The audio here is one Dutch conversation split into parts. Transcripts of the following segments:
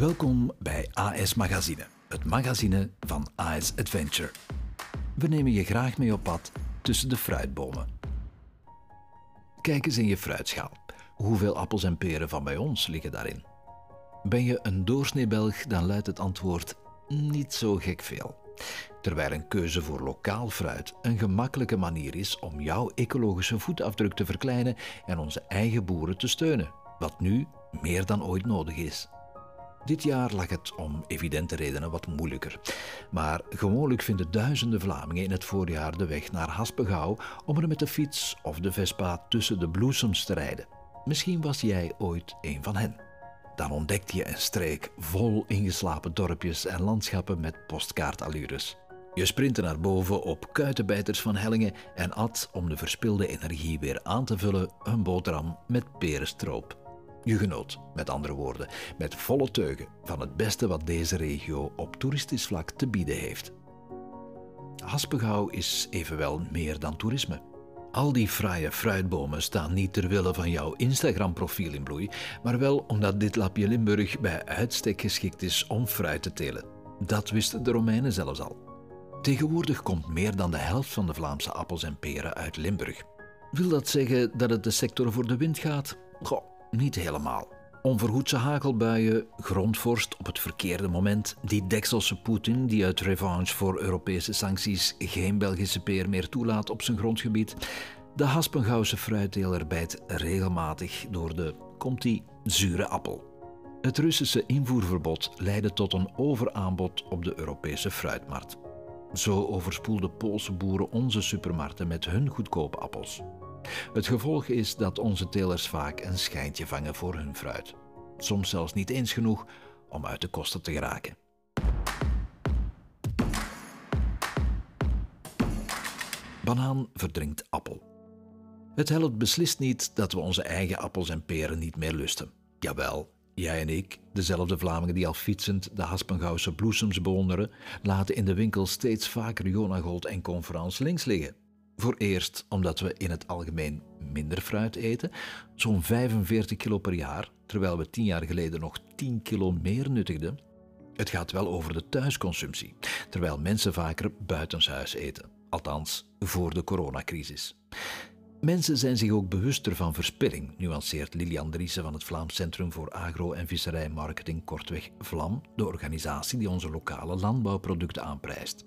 Welkom bij AS Magazine, het magazine van AS Adventure. We nemen je graag mee op pad tussen de fruitbomen. Kijk eens in je fruitschaal. Hoeveel appels en peren van bij ons liggen daarin? Ben je een doorsnee Belg, dan luidt het antwoord niet zo gek veel. Terwijl een keuze voor lokaal fruit een gemakkelijke manier is om jouw ecologische voetafdruk te verkleinen en onze eigen boeren te steunen, wat nu meer dan ooit nodig is. Dit jaar lag het om evidente redenen wat moeilijker. Maar gewoonlijk vinden duizenden Vlamingen in het voorjaar de weg naar Haspengouw om er met de fiets of de Vespa tussen de bloesems te rijden. Misschien was jij ooit een van hen. Dan ontdekte je een streek vol ingeslapen dorpjes en landschappen met postkaartallures. Je sprintte naar boven op kuitenbijters van hellingen en at, om de verspilde energie weer aan te vullen, een boterham met perenstroop. Je genoot, met andere woorden, met volle teugen van het beste wat deze regio op toeristisch vlak te bieden heeft. Haspengouw is evenwel meer dan toerisme. Al die fraaie fruitbomen staan niet ter wille van jouw Instagram-profiel in bloei, maar wel omdat dit lapje Limburg bij uitstek geschikt is om fruit te telen. Dat wisten de Romeinen zelfs al. Tegenwoordig komt meer dan de helft van de Vlaamse appels en peren uit Limburg. Wil dat zeggen dat het de sector voor de wind gaat? Goh, niet helemaal. Onverhoedse hagelbuien, grondvorst op het verkeerde moment, die Dekselse Poetin die uit revanche voor Europese sancties geen Belgische peer meer toelaat op zijn grondgebied, de Haspengouwse fruitteler bijt regelmatig door de, komt die, zure appel. Het Russische invoerverbod leidde tot een overaanbod op de Europese fruitmarkt. Zo overspoelden Poolse boeren onze supermarkten met hun goedkope appels. Het gevolg is dat onze telers vaak een schijntje vangen voor hun fruit. Soms zelfs niet eens genoeg om uit de kosten te geraken. Banaan verdrinkt appel. Het helpt beslist niet dat we onze eigen appels en peren niet meer lusten. Jawel, jij en ik, dezelfde Vlamingen die al fietsend de Haspengouwse bloesems bewonderen, laten in de winkel steeds vaker Jonagold en Conference links liggen. Voor eerst omdat we in het algemeen minder fruit eten, zo'n 45 kilo per jaar, terwijl we 10 jaar geleden nog 10 kilo meer nuttigden. Het gaat wel over de thuisconsumptie, terwijl mensen vaker buitenshuis eten, althans voor de coronacrisis. Mensen zijn zich ook bewuster van verspilling, nuanceert Lilian Driessen van het Vlaams Centrum voor Agro- en Visserijmarketing, kortweg VLAM, de organisatie die onze lokale landbouwproducten aanprijst.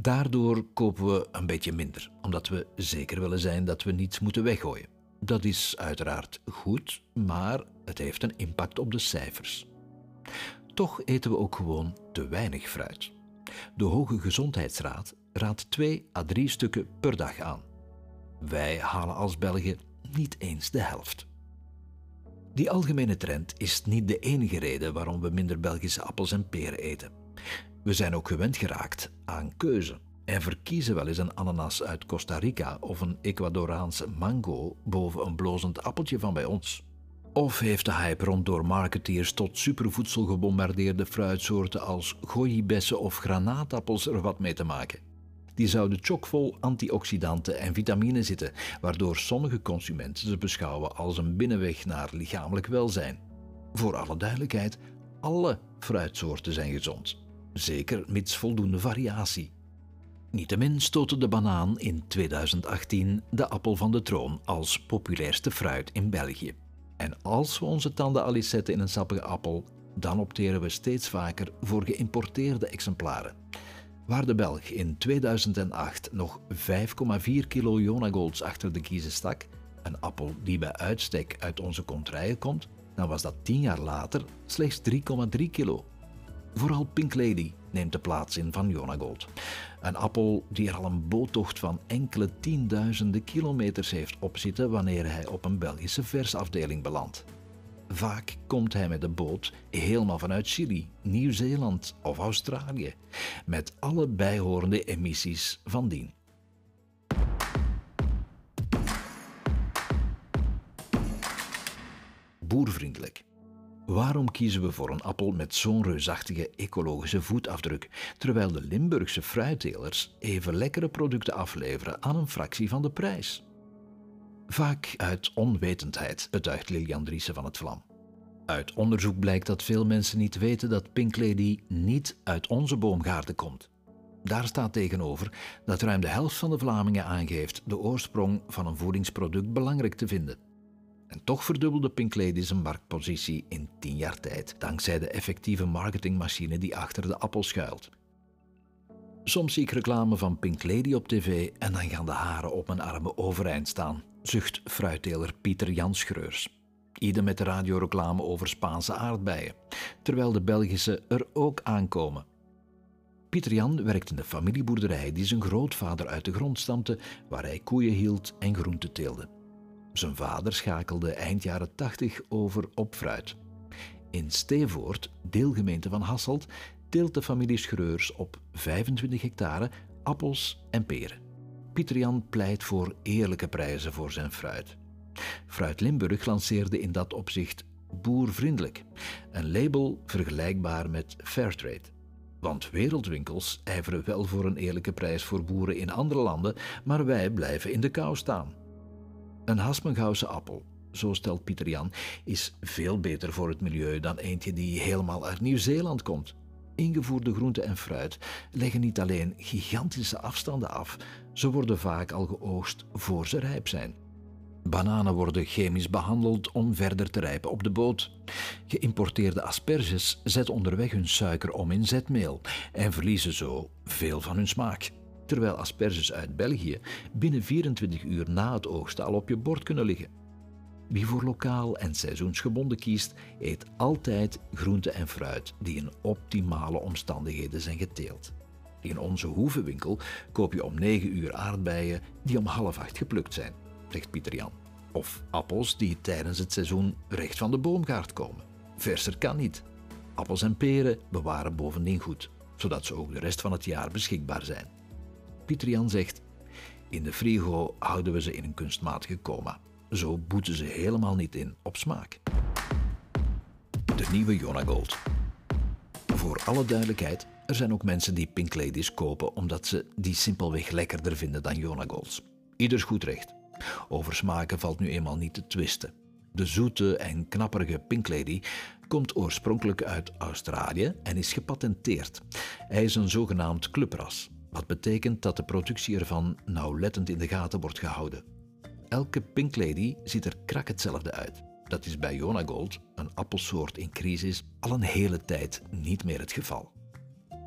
Daardoor kopen we een beetje minder, omdat we zeker willen zijn dat we niets moeten weggooien. Dat is uiteraard goed, maar het heeft een impact op de cijfers. Toch eten we ook gewoon te weinig fruit. De Hoge Gezondheidsraad raadt 2 à 3 stukken per dag aan. Wij halen als Belgen niet eens de helft. Die algemene trend is niet de enige reden waarom we minder Belgische appels en peren eten. We zijn ook gewend geraakt aan keuze en verkiezen wel eens een ananas uit Costa Rica of een Ecuadoraanse mango boven een blozend appeltje van bij ons. Of heeft de hype rond door marketeers tot supervoedsel gebombardeerde fruitsoorten als gooibessen of granaatappels er wat mee te maken? Die zouden chockvol antioxidanten en vitamine zitten, waardoor sommige consumenten ze beschouwen als een binnenweg naar lichamelijk welzijn. Voor alle duidelijkheid, alle fruitsoorten zijn gezond zeker mits voldoende variatie. Niettemin stootte de banaan in 2018 de appel van de troon als populairste fruit in België. En als we onze tanden al zetten in een sappige appel, dan opteren we steeds vaker voor geïmporteerde exemplaren. Waar de Belg in 2008 nog 5,4 kilo Jonagolds achter de kiezen stak, een appel die bij uitstek uit onze contraien komt, dan was dat 10 jaar later slechts 3,3 kilo. Vooral Pink Lady neemt de plaats in van Jonagold. Een appel die er al een boottocht van enkele tienduizenden kilometers heeft opzitten wanneer hij op een Belgische versafdeling belandt. Vaak komt hij met de boot helemaal vanuit Chili, Nieuw-Zeeland of Australië, met alle bijhorende emissies van dien. Boervriendelijk. Waarom kiezen we voor een appel met zo'n reusachtige ecologische voetafdruk, terwijl de Limburgse fruittelers even lekkere producten afleveren aan een fractie van de prijs? Vaak uit onwetendheid, betuigt Lilian Driessen van het Vlam. Uit onderzoek blijkt dat veel mensen niet weten dat Pink Lady niet uit onze boomgaarden komt. Daar staat tegenover dat ruim de helft van de Vlamingen aangeeft de oorsprong van een voedingsproduct belangrijk te vinden. En toch verdubbelde Pink Lady zijn marktpositie in tien jaar tijd, dankzij de effectieve marketingmachine die achter de appel schuilt. Soms zie ik reclame van Pink Lady op tv en dan gaan de haren op mijn armen overeind staan, zucht fruitteler Pieter Jan Schreurs. Ieder met de radioreclame over Spaanse aardbeien, terwijl de Belgische er ook aankomen. Pieter Jan werkt in de familieboerderij die zijn grootvader uit de grond stampte, waar hij koeien hield en groenten teelde. Zijn vader schakelde eind jaren 80 over op fruit. In Stevoort, deelgemeente van Hasselt, teelt de familie Schreurs op 25 hectare appels en peren. Pieter pleit voor eerlijke prijzen voor zijn fruit. Fruit Limburg lanceerde in dat opzicht boervriendelijk, een label vergelijkbaar met Fairtrade. Want wereldwinkels ijveren wel voor een eerlijke prijs voor boeren in andere landen, maar wij blijven in de kou staan. Een Hasmengouwse appel, zo stelt Pieter Jan, is veel beter voor het milieu dan eentje die helemaal uit Nieuw-Zeeland komt. Ingevoerde groenten en fruit leggen niet alleen gigantische afstanden af, ze worden vaak al geoogst voor ze rijp zijn. Bananen worden chemisch behandeld om verder te rijpen op de boot. Geïmporteerde asperges zetten onderweg hun suiker om in zetmeel en verliezen zo veel van hun smaak. Terwijl asperges uit België binnen 24 uur na het oogsten al op je bord kunnen liggen. Wie voor lokaal en seizoensgebonden kiest, eet altijd groente en fruit die in optimale omstandigheden zijn geteeld. In onze hoevenwinkel koop je om 9 uur aardbeien die om half acht geplukt zijn zegt Pieter Jan. Of appels die tijdens het seizoen recht van de boomgaard komen. Verser kan niet. Appels en peren bewaren bovendien goed, zodat ze ook de rest van het jaar beschikbaar zijn. Pieter zegt: In de frigo houden we ze in een kunstmatige coma. Zo boeten ze helemaal niet in op smaak. De nieuwe Jona Gold. Voor alle duidelijkheid, er zijn ook mensen die Pink Ladies kopen omdat ze die simpelweg lekkerder vinden dan Jona Golds. Ieders goed recht. Over smaken valt nu eenmaal niet te twisten. De zoete en knapperige Pink Lady komt oorspronkelijk uit Australië en is gepatenteerd. Hij is een zogenaamd clubras, wat betekent dat de productie ervan nauwlettend in de gaten wordt gehouden. Elke Pink Lady ziet er krak hetzelfde uit. Dat is bij Jona Gold, een appelsoort in crisis, al een hele tijd niet meer het geval.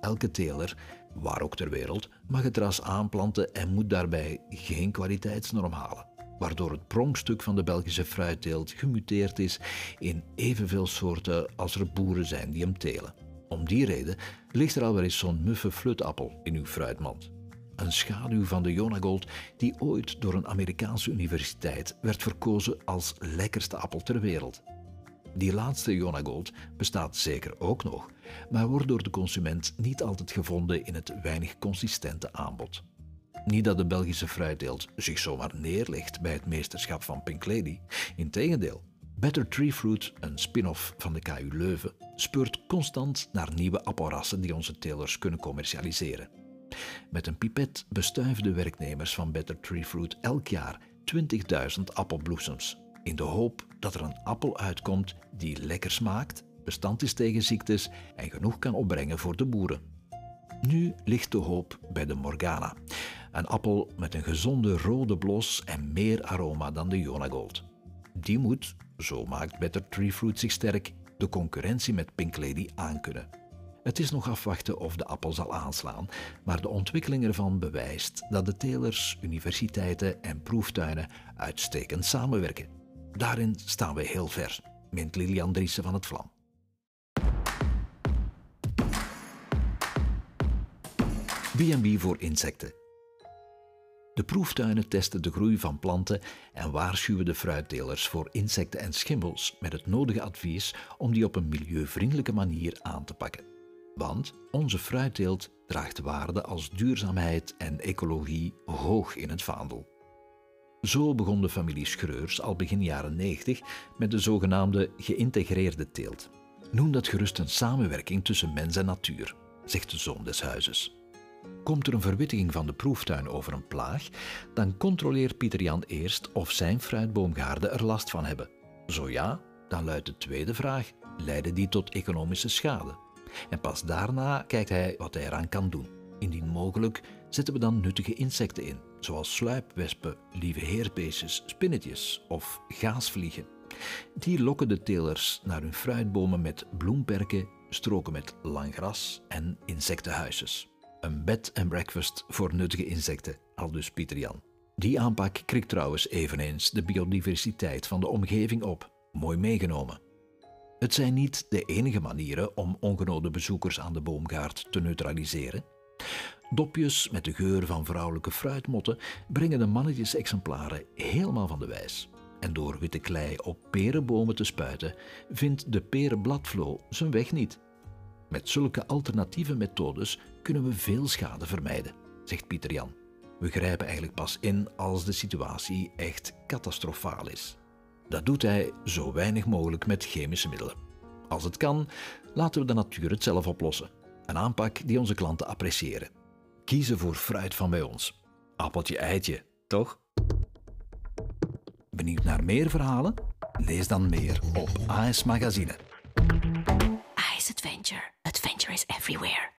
Elke teler waar ook ter wereld, mag het ras aanplanten en moet daarbij geen kwaliteitsnorm halen. Waardoor het pronkstuk van de Belgische fruitteelt gemuteerd is in evenveel soorten als er boeren zijn die hem telen. Om die reden ligt er al eens zo'n muffe flutappel in uw fruitmand. Een schaduw van de Jonagold die ooit door een Amerikaanse universiteit werd verkozen als lekkerste appel ter wereld. Die laatste Jonagold bestaat zeker ook nog, maar wordt door de consument niet altijd gevonden in het weinig consistente aanbod. Niet dat de Belgische fruitteelt zich zomaar neerlegt bij het meesterschap van Pink Lady. Integendeel, Better Tree Fruit, een spin-off van de KU Leuven, speurt constant naar nieuwe appelrassen die onze telers kunnen commercialiseren. Met een pipet bestuiven de werknemers van Better Tree Fruit elk jaar 20.000 appelbloesems, in de hoop dat er een appel uitkomt die lekker smaakt bestand is tegen ziektes en genoeg kan opbrengen voor de boeren. Nu ligt de hoop bij de Morgana, een appel met een gezonde rode blos en meer aroma dan de Jonagold. Die moet, zo maakt Better Tree Fruit zich sterk, de concurrentie met Pink Lady aankunnen. Het is nog afwachten of de appel zal aanslaan, maar de ontwikkeling ervan bewijst dat de telers, universiteiten en proeftuinen uitstekend samenwerken. Daarin staan we heel ver, mint Lilian Driessen van het Vlam. B&B voor insecten. De proeftuinen testen de groei van planten en waarschuwen de fruitdelers voor insecten en schimmels met het nodige advies om die op een milieuvriendelijke manier aan te pakken. Want onze fruitteelt draagt waarden als duurzaamheid en ecologie hoog in het vaandel. Zo begon de familie Schreurs al begin jaren 90 met de zogenaamde geïntegreerde teelt. Noem dat gerust een samenwerking tussen mens en natuur, zegt de zoon des huizes. Komt er een verwittiging van de proeftuin over een plaag, dan controleert Pieter Jan eerst of zijn fruitboomgaarden er last van hebben. Zo ja, Dan luidt de tweede vraag: leiden die tot economische schade? En pas daarna kijkt hij wat hij eraan kan doen. Indien mogelijk zetten we dan nuttige insecten in, zoals sluipwespen, lieve heerbeestjes, spinnetjes of gaasvliegen. Die lokken de telers naar hun fruitbomen met bloemperken, stroken met lang gras en insectenhuisjes. Een bed en breakfast voor nuttige insecten, al dus Pieter Jan. Die aanpak krikt trouwens eveneens de biodiversiteit van de omgeving op. Mooi meegenomen. Het zijn niet de enige manieren om ongenode bezoekers aan de boomgaard te neutraliseren. Dopjes met de geur van vrouwelijke fruitmotten brengen de mannetjes-exemplaren helemaal van de wijs. En door witte klei op perenbomen te spuiten, vindt de perenbladvlo zijn weg niet. Met zulke alternatieve methodes kunnen we veel schade vermijden, zegt Pieter Jan. We grijpen eigenlijk pas in als de situatie echt catastrofaal is. Dat doet hij zo weinig mogelijk met chemische middelen. Als het kan, laten we de natuur het zelf oplossen. Een aanpak die onze klanten appreciëren. Kiezen voor fruit van bij ons. Appeltje eitje, toch? Benieuwd naar meer verhalen? Lees dan meer op AS Magazine. Ice Adventure. Adventure is everywhere.